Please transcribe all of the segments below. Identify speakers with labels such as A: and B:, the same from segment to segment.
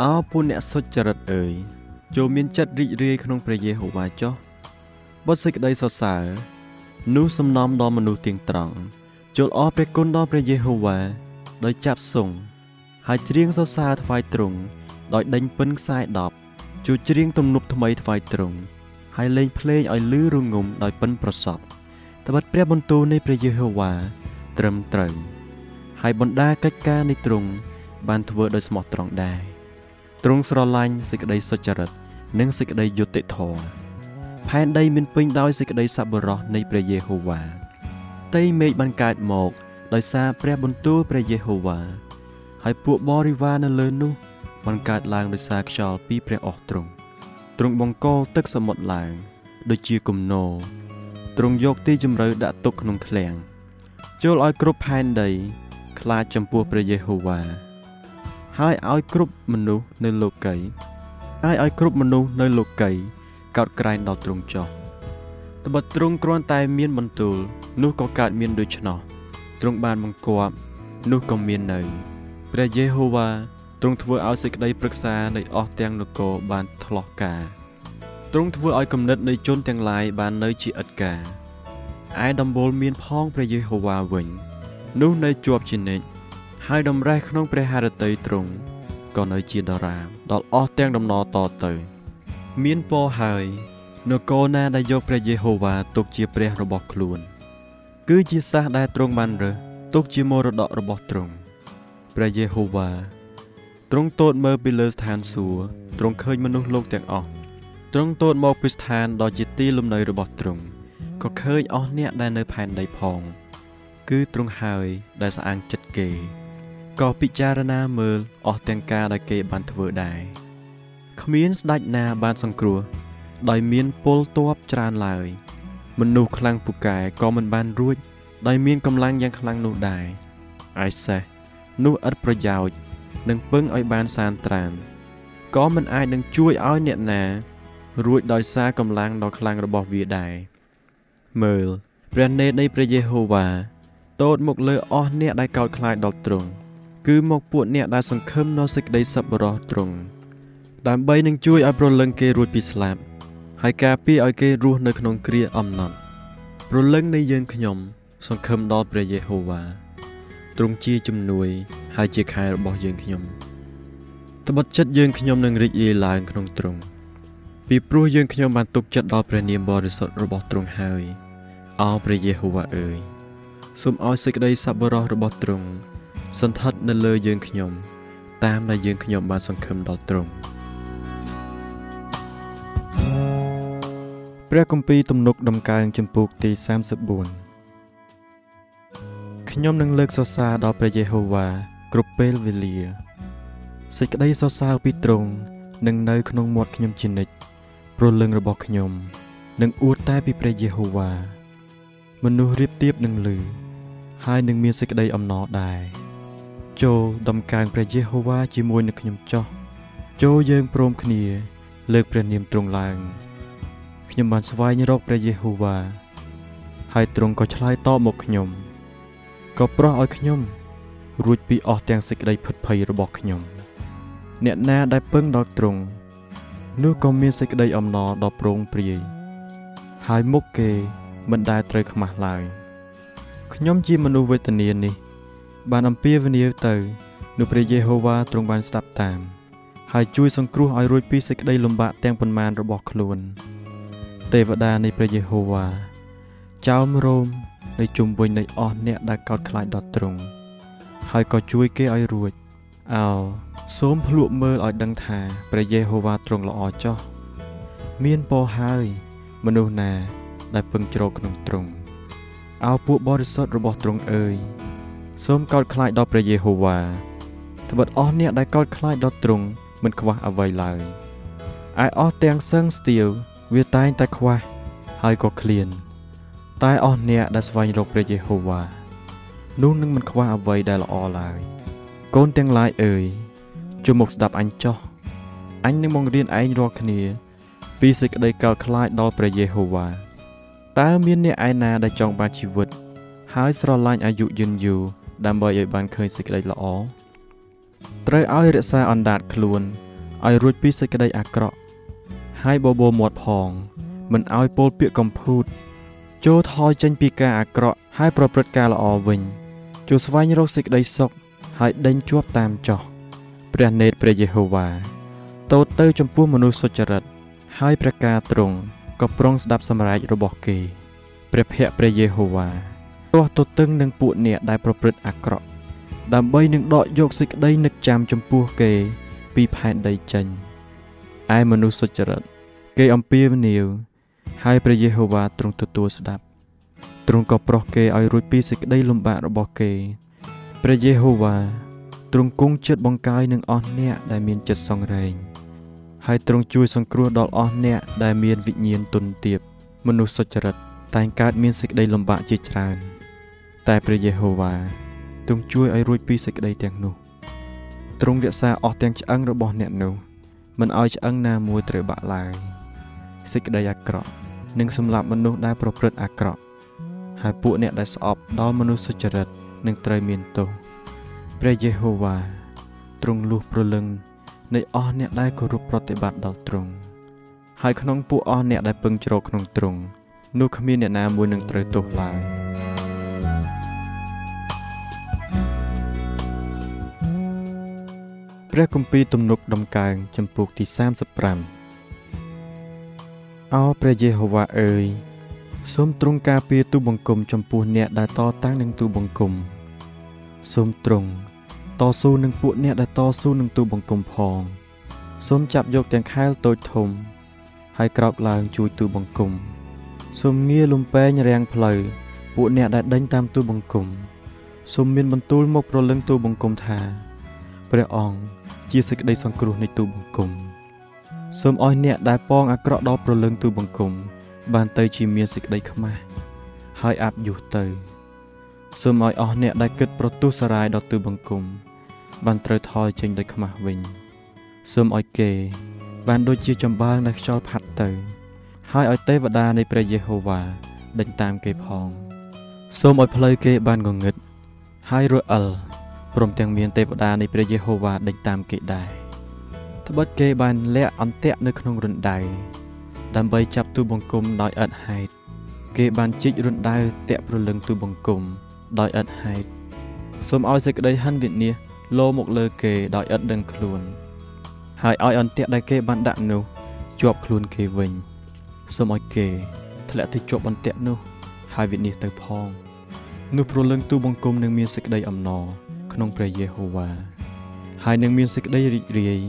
A: អោពួកអ្នកសុចរិតអើយចូលមានចិត្តរីករាយក្នុងព្រះយេហូវ៉ាចុះបុត្រសេចក្តីសរសើរនោះសំណំដល់មនុស្សទៀងត្រង់ចូលអរព្រះគុណដល់ព្រះយេហូវ៉ាដោយចាប់សង់ហើយច្រៀងសរសើរថ្វាយទ្រង់ដោយដេញពិនខ្សែ10ជួយច្រៀងទំនប់ថ្មីថ្វាយទ្រង់ហើយលេងភ្លេងឲ្យលឺរងំដោយពិនប្រសពត្បិតព្រះបន្ទូលនៃព្រះយេហូវ៉ាត្រឹមត្រូវហើយបណ្ដាកិច្ចការនៃទ្រង់បានធ្វើដោយស្មោះត្រង់ដែរ ទ្រង់ស្រឡាញ់សេចក្តីសុចរិត និងសេចក្តីយុត្តិធម៌ផែនដីមានពេញដោយសេចក្តីសប្បុរសនៃព្រះយេហូវ៉ាតីមេឃបានកើតមកដោយសារព្រះបន្ទូលព្រះយេហូវ៉ាហើយពួកបរិវារនៅលើនោះបានកើតឡើងដោយសារខ្យល់ពីព្រះអស់ទ្រង់ទ្រង់បង្កទឹកសមុទ្រឡើង ដូចជាគំនរទ្រង់យកទីជម្រៅដាក់ទុកក្នុងឃ្លាំងចូលឲ្យគ្រប់ផែនដី ខ្លាចចំពោះព្រះយេហូវ៉ា ហើយឲ្យគ្រប់មនុស្សនៅលោកីហើយឲ្យគ្រប់មនុស្សនៅលោកីកោតក្រែងដល់ទ្រង់ចោះត្បិតទ្រង់គ្រាន់តែមានបន្ទូល នោះក៏កើតមានដូច្នោះទ្រង់បានបង្គាប់នោះក៏មាននៅព្រះយេហូវ៉ាទ្រង់ធ្វើឲ្យសេចក្តីប្រឹក្សានៃអស់ទាំងនគរបានថ្លោះការទ្រង់ធ្វើឲ្យគំនិតនៃជនទាំងឡាយបាននៅជាឥតការឯដំបូលមានផងព្រះយេហូវ៉ាវិញ នោះនៅជាប់ជានិច្ច ហើយដំរេះក្នុងព្រះハរតីទ្រង់ក៏នៅជាដរាបដល់អស់ទាំងដំណរតទៅ មានពរហើយនគរណាដែលយកព្រះយេហូវ៉ាទុកជាព្រះរបស់ខ្លួន គឺជាសាសដែលទ្រង់បានរើសទុកជាមរតករបស់ទ្រង់ព្រះយេហូវ៉ាទ្រង់ទតមើលពីលើស្ថានសួគ៌ទ្រង់ឃើញមនុស្សលោកទាំងអស់ទ្រង់ទតមកពីស្ថានដ៏ជាទីលំនៅរបស់ទ្រង់ក៏ឃើញអស់អ្នកដែលនៅផែនដីផង គឺទ្រង់ហើយដែលស្អាងចិត្តគេ ក៏ពិចារណាមើលអស់ទាំងការដែលគេបានធ្វើដែរគ្មានស្ដេចណាបានសង្គ្រោះដោយមានពលទ័ពច្រើនឡើយ មនុស្សខ្លាំងពូកែក៏មិនបានរួចដោយមានកម្លាំងយ៉ាងខ្លាំងនោះដែរឯសេះនោះឥតប្រយោជន៍នឹងពឹងឲ្យបានសានត្រានក៏មិនអាចនឹងជួយឲ្យអ្នកណារួចដោយសារកម្លាំងដ៏ខ្លាំងរបស់វាដែរមើលព្រះនេតនៃព្រះយេហូវ៉ាតូតមកលើអស់អ្នកដែលកោតខ្លាចដល់ទ្រង់ គឺមកពួកអ្នកដែលសង្ឃឹមនៅសេចក្តីសប្បុរសទ្រង់ដើម្បីនឹងជួយឲ្យប្រលឹងគេរួចពីស្លាប់ហើយការពារឲ្យគេរស់នៅក្នុងគ្រាអំណត់ប្រលឹងនៃយើងខ្ញុំ សង្ឃឹមដល់ព្រះយេហូវ៉ាទ្រង់ជាជំនួយ ហើយជាខែរបស់យើងខ្ញុំត្បិតចិត្តយើងខ្ញុំនឹងរីករាយឡើងក្នុងទ្រង់ពីព្រោះយើងខ្ញុំបានទុកចិត្តដល់ព្រះនាមបរិសុទ្ធរបស់ទ្រង់ហើយអោព្រះយេហូវ៉ាអើយសូមឲ្យសេចក្តីសប្បុរសរបស់ទ្រង់ សន្ធិដ្ឋនៅលើយើងខ្ញុំ តាមដែលយើងខ្ញុំបានសង្ឃឹមដល់ទ្រង់ព្រះគម្ពីរទំនុកដំកើងចំពោះទី34ខ្ញុំនឹងលើកសរសើរដល់ព្រះយេហូវ៉ាគ្រប់ពេលវេលាសេចក្តីសរសើរពីទ្រង់នឹងនៅក្នុងមាត់ខ្ញុំជានិច្ចព្រលឹងរបស់ខ្ញុំនឹងអួតតែពីព្រះយេហូវ៉ាមនុស្សរៀបទៀបនឹងលឺហើយនឹងមានសេចក្តីអំណរដែរ ចូលដំកើងព្រះយេហូវ៉ាជាមួយនឹងខ្ញុំចោះចូលយើងព្រមគ្នា លើកព្រះនាមទ្រង់ឡើងខ្ញុំបានស្វែងរកព្រះយេហូវ៉ាហើយទ្រង់ក៏ឆ្លើយតបមកខ្ញុំក៏ប្រោះឲ្យខ្ញុំ រួចពីអស់ទាំងសេចក្តីភិតភ័យរបស់ខ្ញុំអ្នកណាដែលពឹងដល់ទ្រង់នោះក៏មានសេចក្តីអំណរដ៏ប្រងព្រាយហើយមុខគេមិនដែលត្រូវខ្មាស់ឡើយខ្ញុំជាមនុស្សវេទនានេះ បានអំពាវនាវទៅនោះព្រះយេហូវ៉ាទ្រង់បានស្ដាប់តាម ហើយជួយសង្គ្រោះឲ្យរួចពីសេចក្តីលំបាកទាំងប៉ុន្មានរបស់ខ្លួន ទេវតានៃព្រះយេហូវ៉ាចោមរោមនៅជុំវិញនៃអស់អ្នកដែលកោតខ្លាចដល់ទ្រង់ហើយក៏ជួយគេឲ្យរួចអោសូមភ្លក់មើលឲ្យដឹងថាព្រះយេហូវ៉ាទ្រង់ល្អចោះមានពរហើយមនុស្សណា ដែលពឹងជ្រកក្នុងទ្រង់អោពួកបរិសុទ្ធរបស់ទ្រង់អើយ សូមកោតខ្លាចដល់ព្រះយេហូវ៉ាត្បិតអស់អ្នកដែលកោតខ្លាចដល់ទ្រង់មិនខ្វះអ្វីឡើយឯអស់ទាំងសឹងស្ទៀវវាតែងតែខ្វះហើយក៏ឃ្លាន តែអស់អ្នកដែលស្វែងរកព្រះយេហូវ៉ានោះនឹងមិនខ្វះអ្វីដែលល្អឡើយកូនទាំងឡាយអើយជួយមកស្ដាប់អញចោះអញនឹងបង្រៀនឯងរាល់គ្នា ពីសេចក្តីកោតខ្លាចដល់ព្រះយេហូវ៉ាតើមានអ្នកឯណាដែលចង់បានជីវិត ហើយស្រឡាញ់អាយុយឺនយូរ ដើម្បីឲ្យបានឃើញសេចក្តីល្អត្រូវឲ្យរក្សាអណ្ដាតខ្លួនឲ្យរួចពីសេចក្តីអាក្រក់ហើយបបោមាត់ផង មិនឲ្យពោលពាក្យកំពូតចូលថយចេញពីការអាក្រក់ហើយប្រព្រឹត្តការល្អវិញចូលស្វែងរកសេចក្តីសុខហើយដេញជាប់តាមចោះព្រះនេតព្រះយេហូវ៉ាតូតទៅចំពោះមនុស្សសុចរិតហើយព្រះការទ្រង់ក៏ប្រុងស្ដាប់សម្រែករបស់គេព្រះភ័ក្ត្រព្រះយេហូវ៉ា ទាស់ទទឹងនឹងពួកអ្នកដែលប្រព្រឹត្តអាក្រក់ ដើម្បីនឹងដកយកសេចក្តីនឹកចាំចំពោះគេ ពីផែនដីចេញឯមនុស្សសុចរិត គេអំពាវនាវហើយព្រះយេហូវ៉ាទ្រង់ទទួលស្ដាប់ទ្រង់ក៏ប្រោះគេឲ្យរួចពីសេចក្តីលំបាករបស់គេព្រះយេហូវ៉ាទ្រង់គង់ចិត្តបង្កាយនឹងអស់អ្នកដែលមានចិត្តសង្រេងហើយទ្រង់ជួយសង្គ្រោះដល់អស់អ្នកដែលមានវិញ្ញាណទន់ទាបមនុស្សសុចរិតតែងកើតមានសេចក្តីលំបាកជាច្រើន តែព្រះយេហូវ៉ាទ្រង់ជួយឲ្យរួចពីសេចក្តីទាំងនោះទ្រង់រក្សាអស់ទាំងឆ្អឹងរបស់អ្នកនោះមិនឲ្យឆ្អឹងណាមួយត្រូវបាក់ឡើយសេចក្តីអាក្រក់នឹងសម្លាប់មនុស្សដែលប្រព្រឹត្តអាក្រក់ហើយពួកអ្នកដែលស្អប់ដល់មនុស្សសុចរិតនឹងត្រូវមានទោសព្រះយេហូវ៉ាទ្រង់លុះប្រលឹងនៃអស់អ្នកដែលគោរពប្រតិបត្តិដល់ទ្រង់ហើយក្នុងពួកអស់អ្នកដែលពឹងជ្រកក្នុងទ្រង់នោះគ្មានអ្នកណាមួយនឹងត្រូវទោសឡើយ ព្រះគម្ពីរទំនុកដំកើងចំពោះទី35អោព្រះយេហូវ៉ាអើយសូមទ្រង់ការពារទូបង្គំចំពោះអ្នកដែលតតាំងនឹងទូបង្គំសូមទ្រង់តស៊ូនឹងពួកអ្នកដែលតស៊ូនឹងទូបង្គំផងសូមចាប់យកទាំងខែលតូចធំ ហើយក្រោកឡើងជួយទូបង្គំសូមងារលំពេងរាំងផ្លូវពួកអ្នកដែលដេញតាមទូបង្គំសូមមានបន្ទូលមកប្រលឹងទូបង្គំថាព្រះអង្គ ជាសេចក្តីសង្គ្រោះនៃទូបង្គំសូមឲ្យអ្នកដែលពងអាក្រក់ដល់ប្រលឹងទូបង្គំ បានទៅជាមានសេចក្តីខ្មាស់ហើយអាប់យុះទៅសូមឲ្យអស់អ្នកដែលគិតប្រទុះសារាយដល់ទូបង្គំ បានត្រូវថយចេញដោយខ្មាស់វិញសូមឲ្យគេ បានដូចជាចម្បាំងដែលខ្យល់ផាត់ទៅ ហើយឲ្យទេវតានៃព្រះយេហូវ៉ាដេញតាមគេផងសូមឲ្យផ្លូវគេបានងងឹតហើយរអិល ព្រមទាំងមានទេវតានៃព្រះយេហូវ៉ាដេញតាមគេដែរត្បិតគេបានលាក់អន្ទាក់នៅក្នុងរណ្ដៅដើម្បីចាប់ទូបង្គំដោយឥតហេតុគេបានជីករណ្ដៅតាក់ប្រលឹងទូបង្គំដោយឥតហេតុសូមឲ្យសេចក្តីហិនវិនិច្ឆ័យលោមកលើគេដោយឥតដឹងខ្លួន ហើយឲ្យអន្ទាក់ដែលគេបានដាក់នោះជាប់ខ្លួនគេវិញសូមឲ្យគេធ្លាក់ទៅជាប់អន្ទាក់នោះ ហើយវិនិច្ឆ័យទៅផងនោះប្រលឹងទូបង្គំនឹងមានសេចក្តីអំណរ ក្នុងព្រះយេហូវ៉ាហើយនឹងមានសេចក្តីរីករាយ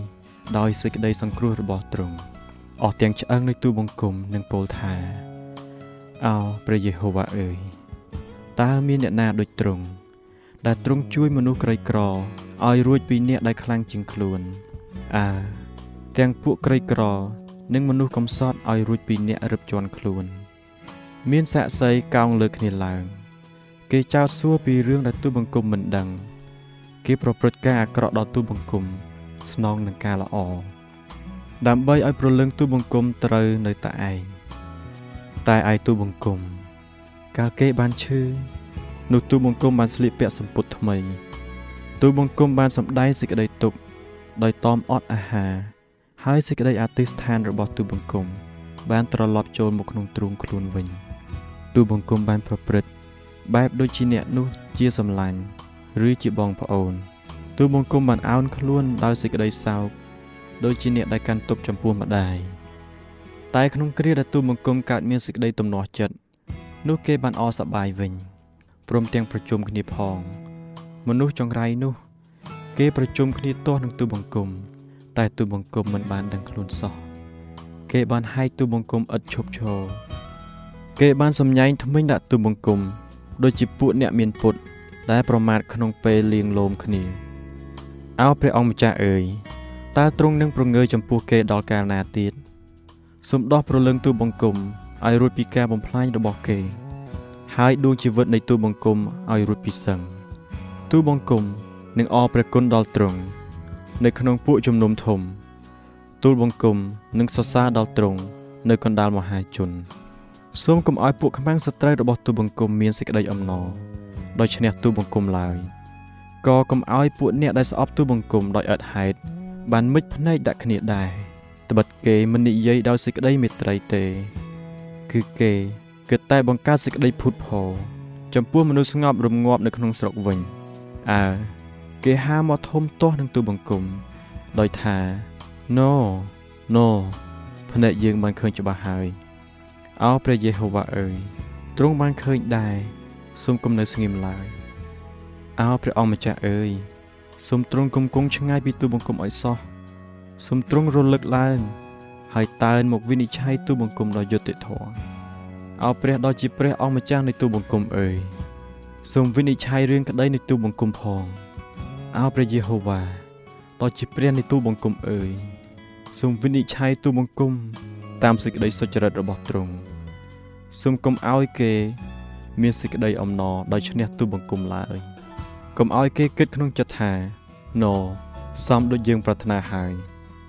A: ដោយសេចក្តីសង្គ្រោះរបស់ទ្រង់អស់ទាំងឆ្អឹងនៃទូបង្គំនិងពោលថាអោព្រះយេហូវ៉ាអើយតើមានអ្នកណាដូចទ្រង់ដែលទ្រង់ជួយមនុស្សក្រីក្រឲ្យរួចពីអ្នកដែលខ្លាំងជាងខ្លួនអើទាំងពួកក្រីក្រនិងមនុស្សកំសត់ឲ្យរួចពីអ្នករឹបជាន់ខ្លួន មានសាក់សីកោងលើគ្នាឡើង គេចោទសួរពីរឿងដែលទូបង្គំមិនដឹង គេប្រព្រឹត្តការអាក្រក់ដល់ទូបង្គំ ស្នងនឹងការល្អដើម្បីឲ្យប្រលឹងទូបង្គំត្រូវនៅតែឯងតែឯទូបង្គំ កាលគេបានឈឺនោះទូបង្គំបានស្លៀកពាក់សម្ពុតថ្មី ទូបង្គំបានសម្ដែងសេចក្តីទុក្ខដោយតอมអត់អាហារហើយសេចក្តីអធិស្ឋានរបស់ទូបង្គំ បានត្រឡប់ចូលមកក្នុងទ្រូងខ្លួនវិញ ទូបង្គំបានប្រព្រឹត្តបែបដូចជាអ្នកនោះជាសម្លាញ់ ឬជាបងប្អូនទូបង្គំបានអោនខ្លួនដោយសេចក្តីសោកដូចជាអ្នកដែលកាន់ទុកចំពោះម្ដាយតែក្នុងគ្រាដែលទូបង្គំកើតមានសេចក្តីទំនាស់ចិត្តនោះគេបានអសប្បាយវិញព្រមទាំងប្រជុំគ្នាផង មនុស្សចង្រៃនោះ គេប្រជុំគ្នាទាស់នឹងទូបង្គំ តែទូបង្គំមិនបានដឹងខ្លួនសោះគេបានហែកទូបង្គំឥតឈប់ឈរគេបានសម្ញែងថ្មិញដាក់ទូបង្គំ ដូចជាពួកអ្នកមានពុត ដែលប្រមាថក្នុងពេលលៀងលោមគ្នាអោព្រះអង្គម្ចាស់អើយតើទ្រង់នឹងប្រងើចំពោះគេដល់កាលណាទៀតសូមដោះប្រលឹងទូបង្គំឲ្យរួចពីការបំផ្លាញរបស់គេ ហើយដួងជីវិតនៃទូបង្គំឲ្យរួចពីសឹងទូបង្គំនឹងអរព្រះគុណដល់ទ្រង់នៅក្នុងពួកជំនុំធំ ទូលបង្គំនឹងសរសើរដល់ទ្រង់នៅកណ្ដាលមហាជន សូមកុំឲ្យពួកខ្មាំងសត្រូវរបស់ទូបង្គំមានសេចក្តីអំណរ ដោយឈ្នះទូបង្គំឡើយក៏កុំឲ្យពួកអ្នកដែលស្អប់ទូបង្គំដោយឥតហេតុបានមិចភ្នែកដាក់គ្នាដែរត្បិតគេមិននិយាយដោយសេចក្តីមេត្រីទេ គឺគេគិតតែបង្កើតសេចក្តីភូតផលចំពោះមនុស្សស្ងប់រងាប់នៅក្នុងស្រុកវិញអើគេហាមកធំទាស់នឹងទូបង្គំដោយថា No No ភ្នែកយើងបានឃើញច្បាស់ហើយអោព្រះយេហូវ៉ាអើយទ្រង់បានឃើញដែរ សូមកុំនៅស្ងៀមឡើយអោព្រះអង្គម្ចាស់អើយសូមទ្រង់គង់គង់ឆ្ងាយពីទូបង្គំឲ្យសោះសូមទ្រង់រលឹកឡើង ហើយតើនមកវិនិច្ឆ័យទូបង្គំដ៏យុត្តិធម៌អោព្រះដ៏ជាព្រះអង្គម្ចាស់នៃទូបង្គំអើយសូមវិនិច្ឆ័យរឿងក្តីនៃទូបង្គំផងអោព្រះយេហូវ៉ាដ៏ជាព្រះនៃទូបង្គំអើយសូមវិនិច្ឆ័យទូបង្គំតាមសេចក្តីសុចរិតរបស់ទ្រង់សូមកុំឲ្យគេ មានសេចក្តីអំណរដោយឈ្នះទូបង្គំឡើយកុំឲ្យគេគិតក្នុងចិត្តថាណសំដូចយើងប្រាថ្នាហើយ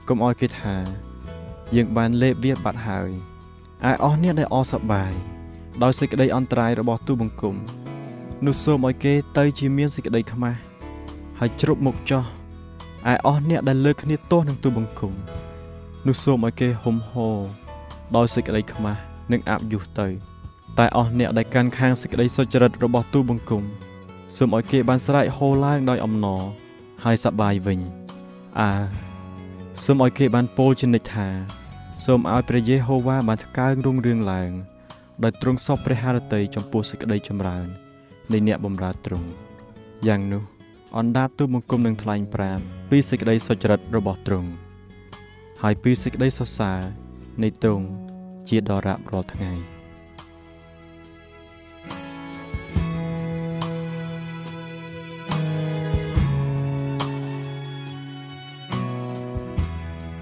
A: កុំឲ្យគេថា យើងបានលេបវាបាត់ហើយឯអស់អ្នកដែលអសប្បាយដោយសេចក្តីអន្តរាយរបស់ទូបង្គំនោះសូមឲ្យគេទៅជាមានសេចក្តីខ្មាស់ហើយជ្រប់មុខចោះឯអស់អ្នកដែលលើកគ្នាទាស់នឹងទូបង្គំនោះសូមឲ្យគេហុំហោដោយសេចក្តីខ្មាស់និងអាប់យុះទៅ តែអស់អ្នកដែលកាន់ខាងសេចក្តីសុចរិតរបស់ទូបង្គំសូមឲ្យគេបានស្រែកហូរឡើងដោយអំណរហើយសប្បាយវិញអើសូមឲ្យគេបានពោលជានិច្ចថាសូមឲ្យព្រះយេហូវ៉ាបានថ្កើងរុងរឿងឡើងដោយទ្រង់សពព្រះハរតីចំពោះសេចក្តីចម្រើននៃអ្នកបម្រើទ្រង់យ៉ាងនោះអណ្ដាតទូបង្គំនឹងថ្លែងប្រាំពីសេចក្តីសុចរិតរបស់ទ្រង់ហើយពីសេចក្តីសរសើរនៃទ្រង់ជាដរាបរាល់ថ្ងៃ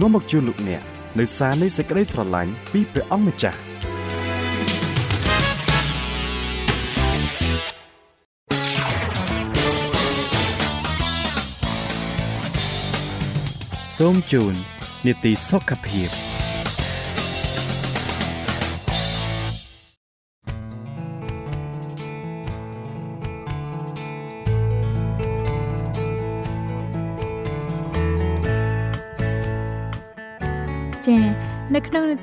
B: នាំមកជូនលោកអ្នកនៅសារនៃសេចក្តីស្រឡាញ់ពីព្រះអង្គម្ចាស់
A: សូមជូននីតិសុខភាព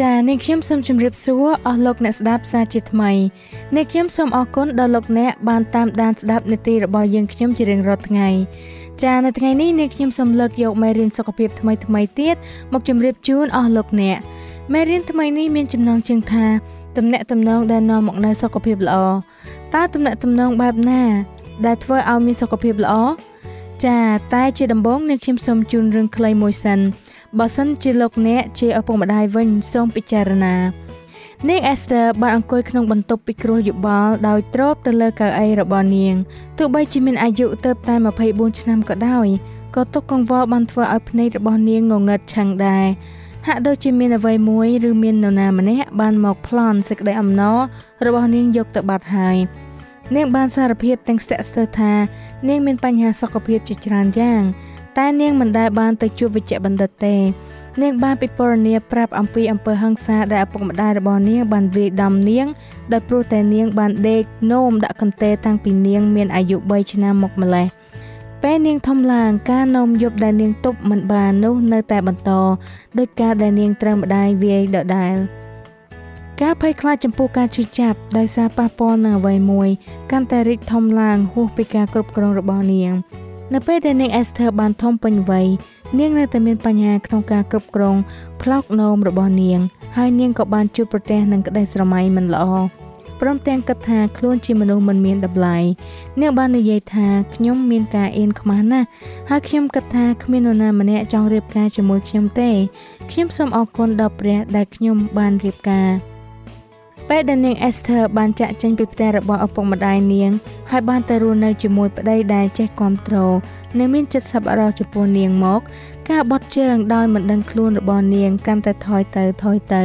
C: ចា៎នេះខ្ញុំសូមជម្រាបសួរអស់លោកអ្នកស្ដាប់សាជាថ្មីនេះខ្ញុំសូមអរគុណដល់លោកអ្នកបានតាមដានស្ដាប់នាទីរបស់យើងខ្ញុំជារៀងរាល់ថ្ងៃចានៅថ្ងៃនេះនាងខ្ញុំសូមលើកយកមេរៀនសុខភាពថ្មីថ្មីទៀតមកជម្រាបជូនអស់លោកអ្នកមេរៀនថ្មីនេះមានចំណងជើងថាទំនាក់ទំនងដែលនាំមកនូវសុខភាពល្អតើទំនាក់ទំនងបែបណា ដែលធ្វើឲ្យមានសុខភាពល្អចាតែជាដំបូងនាងខ្ញុំសូមជូនរឿងខ្លីមួយសិន បើសិនជាលោកអ្នកជាឪពុកម្ដាយវិញសូមពិចារណានាងអេស្ទើបានអង្គុយក្នុងបន្ទប់ពិគ្រោះយោបល់ដោយទ្របទៅលើកៅអីរបស់នាងទោះបីជាមានអាយុទៅតែ24ឆ្នាំក៏ដោយក៏ទុកកង្វល់បានធ្វើឲ្យភ្នែករបស់នាងងងឹតឆឹងដែរហាក់ដូចជាមានអ្វីមួយឬមាននរណាម្នាក់បានមកប្លន់សេចក្តីអំណររបស់នាងយកទៅបាត់ហើយនាងបានសារភាពទាំងស្ទាក់ស្ទើរថានាងមានបញ្ហាសុខភាពជាច្រើនយ៉ាង តែនាងមិនដែលបានទៅជួបវេជ្ជបណ្ឌិតទេ នាងបានពិពណ៌នាប្រាប់អំពីអំពើហិង្សាដែលឪពុកម្ដាយរបស់នាងបានវាយដំនាងដោយព្រោះតែនាងបានដេកនោមដាក់កន្ទេលតាំងពីនាងមានអាយុ3ឆ្នាំមកម្លេះពេលនាងធំឡើងការនោមយប់ដែលនាងទប់មិនបាននោះនៅតែបន្តដោយការដែលនាងត្រូវម្ដាយវាយដដែលការភ័យខ្លាចចំពោះការឈឺចាប់ដោយសារប៉ះពាល់នឹងអ្វីមួយកាន់តែរីកធំឡើងហួសពីការគ្រប់គ្រងរបស់នាង នៅពេលដែលនាងអេសធើបានធំពេញវ័យនាងនៅតែមានបញ្ហាក្នុងការគ្រប់គ្រងផ្លោកនោមរបស់នាង ហើយនាងក៏បានជួបប្រទះនឹងក្តីស្រមៃមិនល្អព្រមទាំងគិតថាខ្លួនជាមនុស្សមិនមានតម្លៃនាងបាននិយាយថាខ្ញុំមានការអៀនខ្មាស់ណាស់ហើយខ្ញុំគិតថាគ្មាននរណាម្នាក់ចង់រៀបការជាមួយខ្ញុំទេខ្ញុំសូមអរគុណដល់ព្រះដែលខ្ញុំបានរៀបការ ពេលដែលនាងអេសធើបានចាក់ចេញពីផ្ទះរបស់ឪពុកម្ដាយនាងហើយបានទៅរស់នៅជាមួយប្តីដែលចេះគ្រប់គ្រងនិងមានចិត្តសប្បុរសចំពោះនាងមក ការបត់ជើងដោយមិនដឹងខ្លួនរបស់នាងកាន់តែថយទៅថយទៅ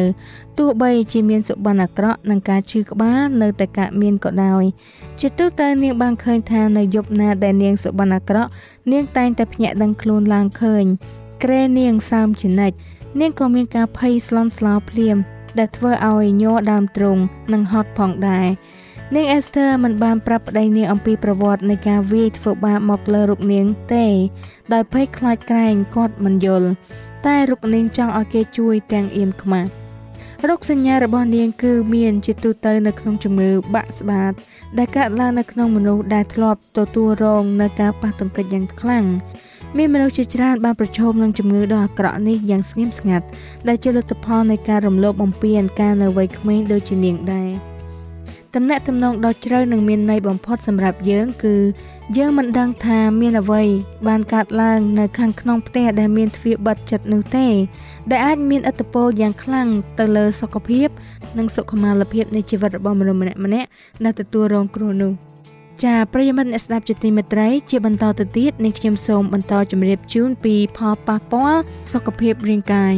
C: ទោះបីជាមានសុបិនអាក្រក់និងការឈឺក្បាលនៅតែកើតមានក៏ដោយជាទូទៅនាងបានឃើញថានៅយប់ណាដែលនាងសុបិនអាក្រក់នាងតែងតែភ្ញាក់ដឹងខ្លួនឡើងឃើញក្រែនាងសើមជានិច្ចនាងក៏មានការភ័យស្លន់ស្លោភ្លាម ដែលធ្វើឲ្យញ័រដើមទ្រូងនិងហត់ផងដែរនាងអេសធើមិនបានប្រាប់ប្តីនាងអំពីប្រវត្តិនៃការវាយធ្វើបាបមកលើរូបនាងទេ ដោយភ័យខ្លាចក្រែងគាត់មិនយល់តែរូបនាងចង់ឲ្យគេជួយទាំងអៀនខ្មាស់រោគសញ្ញារបស់នាងគឺមានជាទូទៅនៅក្នុងជំងឺបាក់ស្បាត ដែលកើតឡើងនៅក្នុងមនុស្សដែលធ្លាប់ទទួលរងនៅការប៉ះទង្គិចយ៉ាងខ្លាំង មានមនុស្សជាច្រើនបានប្រឈមនឹងជំងឺដ៏អាក្រក់នេះយ៉ាងស្ងៀមស្ងាត់ដែលជាលទ្ធផលនៃការរំលោភបំពានការនៅវ័យក្មេងដូចជានាងដែរតំណែងតំណងដ៏ជ្រៅនិងមានន័យបំផុតសម្រាប់យើងគឺយើងមិនដឹងថាមានអ្វីបានកើតឡើងនៅខាងក្នុងផ្ទះដែលមានទ្វារបិទចិត្តនោះទេ ដែលអាចមានឥទ្ធិពលយ៉ាងខ្លាំងទៅលើសុខភាព និងសុខុមាលភាពនៃជីវិតរបស់មនុស្សម្នាក់ៗដែលទទួលរងគ្រោះនោះ។ ចាប្រិយមិត្តអ្នកស្ដាប់ជាទីមេត្រី ជាបន្តទៅទៀតនេះខ្ញុំសូមបន្តជម្រាបជូនពីផលប៉ះពាល់សុខភាពរាងកាយ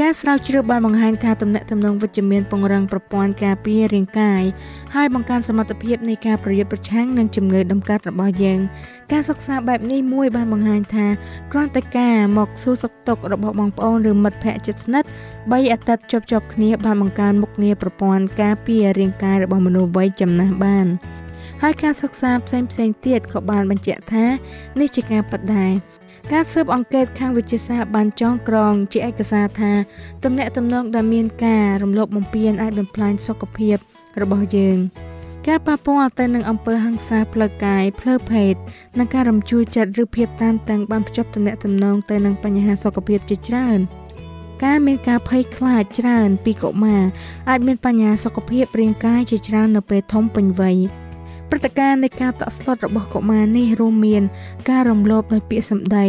C: ការស្រាវជ្រាវបានបង្ហាញថាទំនាក់ទំនងវិជ្ជមានពង្រឹងប្រព័ន្ធការពាររាងកាយហើយបង្កើនសមត្ថភាពនៃការប្រយុទ្ធប្រឆាំងនឹងជំងឺដំកាត់របស់យើងការសិក្សាបែបនេះមួយបានបង្ហាញថាគ្រាន់តែការមកសួរសុខទុក្ខរបស់បងប្អូនឬមិត្តភ័ក្តិជិតស្និទ្ធបីអាទិត្យជាប់ជាប់គ្នាបានបង្កើនមុខងារប្រព័ន្ធការពាររាងកាយរបស់មនុស្សវ័យចំណាស់បាន ហើយការសិក្សាផ្សេងផ្សេងទៀតក៏បានបញ្ជាក់ថានេះជាការពិតដែរការស៊ើបអង្កេតខាងវិទ្យាសាស្ត្របានចងក្រងជាឯកសារថាទំនាក់ទំនងដែលមានការរំលោភបំពានអាចបំផ្លាញសុខភាពរបស់យើងការប៉ះពាល់ទៅនឹងអំពើហិង្សាផ្លូវកាយផ្លូវភេទនិងការរំជួលចិត្តឬភាពតានតឹងបានភ្ជាប់ទំនាក់ទំនងទៅនឹងបញ្ហាសុខភាពជាច្រើនការមានការភ័យខ្លាចច្រើនពីកុមារអាចមានបញ្ហាសុខភាពរាងកាយជាច្រើននៅពេលធំពេញវ័យ ព្រឹត្តិការណ៍នៃការតក់ស្លុតរបស់កុមារនេះរួមមាន ការរំលោភដោយពាក្យសម្ដី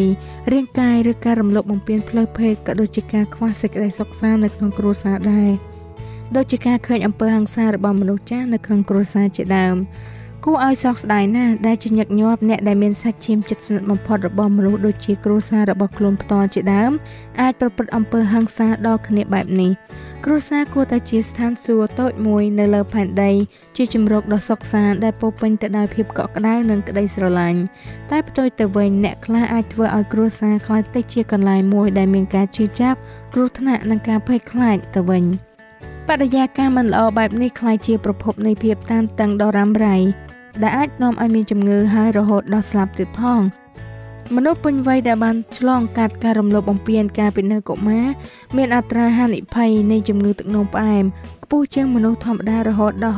C: រាងកាយឬការរំលោភបំពានផ្លូវភេទក៏ដូចជាការខ្វះសេចក្តីសុខសាន្តនៅក្នុងគ្រួសារដែរដូចជាការឃើញអំពើហិង្សារបស់មនុស្សចាស់នៅក្នុងគ្រួសារជាដើមគួរឲ្យសោកស្ដាយណាស់ដែលជាញឹកញាប់អ្នកដែលមានសាច់ឈាមជិតស្និទ្ធបំផុតរបស់មនុស្សដូចជាគ្រួសាររបស់ខ្លួនផ្ទាល់ជាដើមអាចប្រព្រឹត្តអំពើហិង្សាដល់គ្នាបែបនេះ គ្រួសារគួរតែជាស្ថានសួគ៌តូចមួយនៅលើផែនដី ជាជំរកដ៏សុខសាន្តដែលពោពេញទៅដោយភាពកក់ក្ដៅនិងក្តីស្រឡាញ់តែផ្ទុយទៅវិញអ្នកខ្លះអាចធ្វើឲ្យគ្រួសារខ្លាចទៅជាកន្លែងមួយដែលមានការជឿចាប់គ្រោះថ្នាក់និងការភ័យខ្លាចទៅវិញបរិយាកាសមិនល្អបែបនេះខ្លាចជាប្រភពនៃភាពតានតឹងដ៏រ៉ាំរ៉ៃដែលអាចនាំឲ្យមានជំងឺហើយរហូតដល់ស្លាប់ទៀតផង។ មនុស្សពេញវ័យដែលបានឆ្លងកាត់ការរំលោភបំពានការពីនៅកុមារមានអត្រាហានិភ័យនៃជំងឺទឹកនោមផ្អែមខ្ពស់ជាងមនុស្សធម្មតារហូតដល់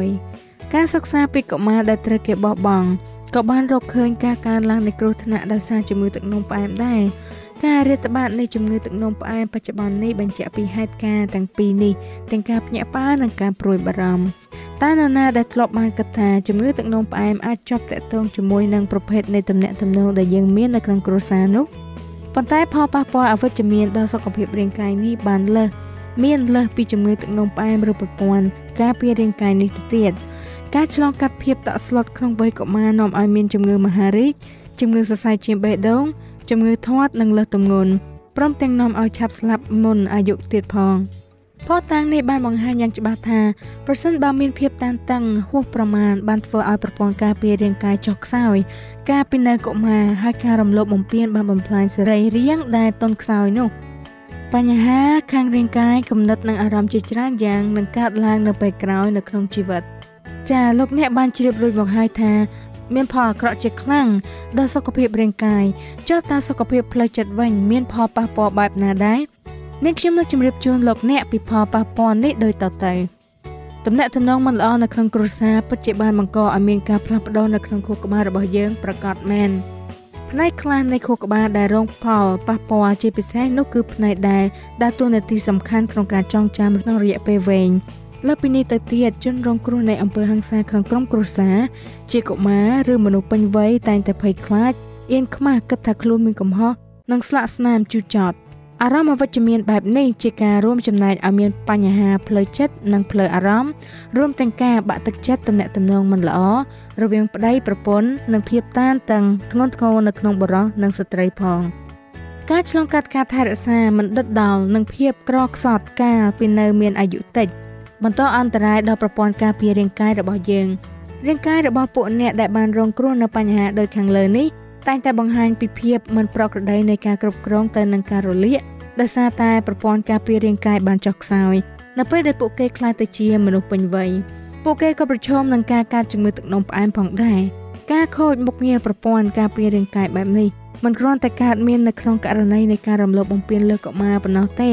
C: 60%ការសិក្សាពីកុមារដែលត្រូវគេបោះបង់ក៏បានរកឃើញការកើនឡើងនៃគ្រោះថ្នាក់ដោយសារជំងឺទឹកនោមផ្អែមដែរ ការរាតត្បាតនៃជំងឺទឹកនោមផ្អែមបច្ចុប្បន្ននេះបញ្ជាក់ពីហេតុការណ៍ទាំងពីរនេះទាំងការភ្ញាក់ផ្អើលនិងការព្រួយបារម្ភតើនរណាដែលធ្លាប់បានគិតថាជំងឺទឹកនោមផ្អែមអាចជាប់ទាក់ទងជាមួយនឹងប្រភេទនៃទំនាក់ទំនងដែលយើងមាននៅក្នុងគ្រួសារនោះប៉ុន្តែផលប៉ះពាល់អវិជ្ជមានដល់សុខភាពរាងកាយនេះបានលើសមានលើសពីជំងឺទឹកនោមផ្អែមឬប្រព័ន្ធការពាររាងកាយនេះទៅទៀតការឆ្លងកាត់ភាពតក់ស្លុតក្នុងវ័យកុមារនាំឲ្យមានជំងឺមហារីកជំងឺសរសៃឈាមបេះដូង ជំងឺធាត់និងលើសទម្ងន់ព្រមទាំងនាំឲ្យឆាប់ស្លាប់មុនអាយុទៀតផងផតតាំងនេះបានបង្ហាញយ៉ាងច្បាស់ថាប្រសិនបើមានភាពតានតឹងហួសប្រមាណបានធ្វើឲ្យប្រព័ន្ធការពាររាងកាយចុះខ្សោយ ការពីនៅកុមារហើយការរំលោភបំពានបានបំផ្លាញសេរីរាង្គដែលទន់ខ្សោយនោះបញ្ហាខាងរាងកាយគំនិតនិងអារម្មណ៍ជាច្រើនយ៉ាងនឹងកើតឡើងនៅពេលក្រោយនៅក្នុងជីវិតចាលោកអ្នកបានជ្រាបរួចមកហើយថា មានផលអាក្រក់ជាខ្លាំងដល់សុខភាពរាងកាយចុះតើសុខភាពផ្លូវចិត្តវិញមានផលប៉ះពាល់បែបណាដែរនេះខ្ញុំនឹងជម្រាបជូនលោកអ្នកពីផលប៉ះពាល់នេះដូចតទៅទំនាក់ទំនងមិនល្អនៅក្នុងគ្រួសារពិតជាបានបង្កឲ្យមានការផ្លាស់ប្ដូរនៅក្នុងខួរក្បាលរបស់យើងប្រកបមែនផ្នែកខ្លះនៃខួរក្បាលដែលរងផលប៉ះពាល់ជាពិសេសនោះគឺផ្នែកដែលដើរតួនាទីសំខាន់ក្នុងការចងចាំក្នុងរយៈពេលវែង លើពីនេះទៅទៀតជនរងគ្រោះនៃអំពើហិង្សាក្នុងក្រុមគ្រួសារជាកុមារឬមនុស្សពេញវ័យតែងតែភ័យខ្លាចអៀនខ្មាស់គិតថាខ្លួនមានកំហុសនិងស្លាកស្នាមជូរចត់អារម្មណ៍អវិជ្ជមានបែបនេះជាការរួមចំណែកឲ្យមានបញ្ហាផ្លូវចិត្តនិងផ្លូវអារម្មណ៍រួមទាំងការបាក់ទឹកចិត្តទំនាក់ទំនងមិនល្អរវាងប្តីប្រពន្ធនិងភាពតានតឹងធ្ងន់ធ្ងរនៅក្នុងបុរសនិងស្ត្រីផងការឆ្លងកាត់ការថែរក្សាមិនដិតដល់និងភាពក្រខ្សត់កាលពីនៅមានអាយុតិច បន្តអន្តរាយដល់ប្រព័ន្ធការពាររាងកាយរបស់យើងរាងកាយរបស់ពួកអ្នកដែលបានរងគ្រោះនៅបញ្ហាដូចខាងលើនេះតែងតែបង្ហាញពីភាពមិនប្រក្រតីនៃការគ្រប់គ្រងទៅនឹងការរលាកដោយសារតែប្រព័ន្ធការពាររាងកាយបានចុះខ្សោយនៅពេលដែលពួកគេខ្លាចទៅជាមនុស្សពេញវ័យពួកគេក៏ប្រឈមនឹងការកើតជំងឺទឹកនោមផ្អែមផងដែរការខូចមុខងារប្រព័ន្ធការពាររាងកាយបែបនេះ មិនគ្រាន់តែកើតមាននៅក្នុងករណីនៃការរំលោភបំពានលើកុមារប៉ុណ្ណោះទេ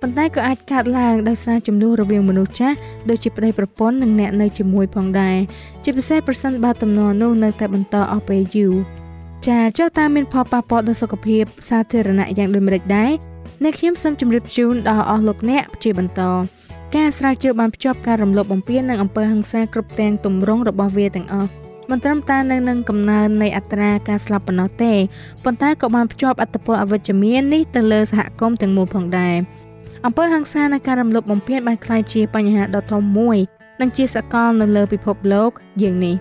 C: ប៉ុន្តែក៏អាចកើតឡើងដោយសារចំនួនរវាងមនុស្សចាស់ដូចជាប្តីប្រពន្ធនិងអ្នកនៅជាមួយផងដែរជាពិសេសប្រសិនបើទំនាស់នោះនៅតែបន្តអស់ពេលយូរចាចុះតាមមានផលប៉ះពាល់ដល់សុខភាពសាធារណៈយ៉ាងដូចម្តេចដែរអ្នកខ្ញុំសូមជម្រាបជូនដល់អស់លោកអ្នកជាបន្តការស្រាវជ្រាវបានភ្ជាប់ការរំលោភបំពាននិងអំពើហិង្សាគ្រប់ទាំងទម្រង់របស់វាទាំងអស់ មិនត្រឹមតែនៅនឹងកំណើននៃអត្រាការស្លាប់ប៉ុណ្ណោះទេប៉ុន្តែក៏បានភ្ជាប់អត្តពលអវិជ្ជមាននេះទៅលើសហគមន៍ទាំងមូលផងដែរអំពើហិង្សានិងការរំលោភបំពានបានក្លាយជាបញ្ហាដ៏ធំមួយ និងជាសកលនៅលើពិភពលោកយើងនេះ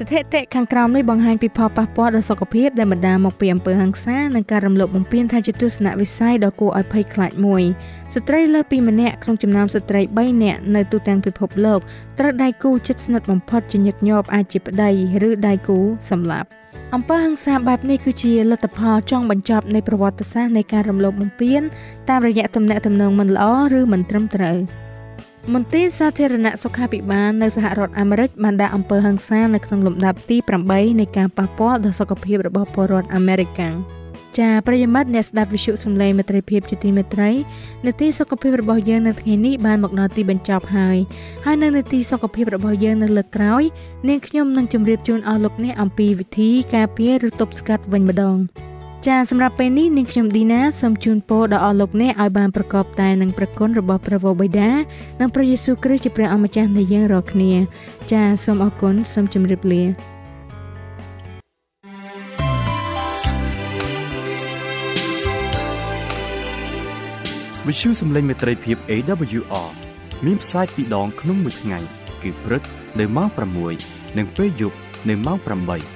C: ស្ថិតិខាងក្រោមនេះបង្ហាញពីផលប៉ះពាល់ដល់សុខភាពដែលបណ្ដាលមកពីអំពើហិង្សានិងការរំលោភបំពានថាជាទស្សនវិស័យដ៏គួរឲ្យភ័យខ្លាចមួយស្ត្រីលើសពីម្នាក់ក្នុងចំណោមស្ត្រី3នាក់នៅទូទាំងពិភពលោកត្រូវដៃគូជិតស្និទ្ធបំផុតជាញឹកញាប់អាចជាប្តីឬដៃគូសម្លាប់អំពើហិង្សាបែបនេះគឺជាលទ្ធផលចុងបញ្ចប់នៃប្រវត្តិសាស្ត្រនៃការរំលោភបំពានតាមរយៈទំនាក់ទំនងមិនល្អឬមិនត្រឹមត្រូវ។ មន្ទីរសាធារណសុខាភិបាលនៅសហរដ្ឋអាមេរិកបានដាក់អំពើហិង្សានៅក្នុងលំដាប់ទី8នៃការប៉ះពាល់ដល់សុខភាពរបស់ពលរដ្ឋអាមេរិកាំងចាប្រិយមិត្តអ្នកស្ដាប់វិទ្យុសំឡេងមេត្រីភាពជាទីមេត្រីនាទីសុខភាពរបស់យើងនៅថ្ងៃនេះបានមកដល់ទីបញ្ចប់ហើយហើយនៅនាទីសុខភាពរបស់យើងនៅលើកក្រោយនាងខ្ញុំនឹងជម្រាបជូនអស់លោកអ្នកអំពីវិធីការពារឬទប់ស្កាត់វិញម្ដង ចាសម្រាប់ពេលនេះនាងខ្ញុំឌីណាសូមជូនពរដល់អស់លោកអ្នកឲ្យបានប្រកបតែនឹងព្រះគុណរបស់ព្រះវរបិតានិងព្រះយេស៊ូវគ្រីស្ទជាព្រះអម្ចាស់នៃយើងរាល់គ្នា ចាសូមអរគុណសូមជម្រាបលា
B: វិទ្យុសំឡេងមេត្រីភាព AWR មានផ្សាយពីរដងក្នុងមួយថ្ងៃ គឺព្រឹកនៅម៉ោង6
A: និងពេលយប់នៅម៉ោង8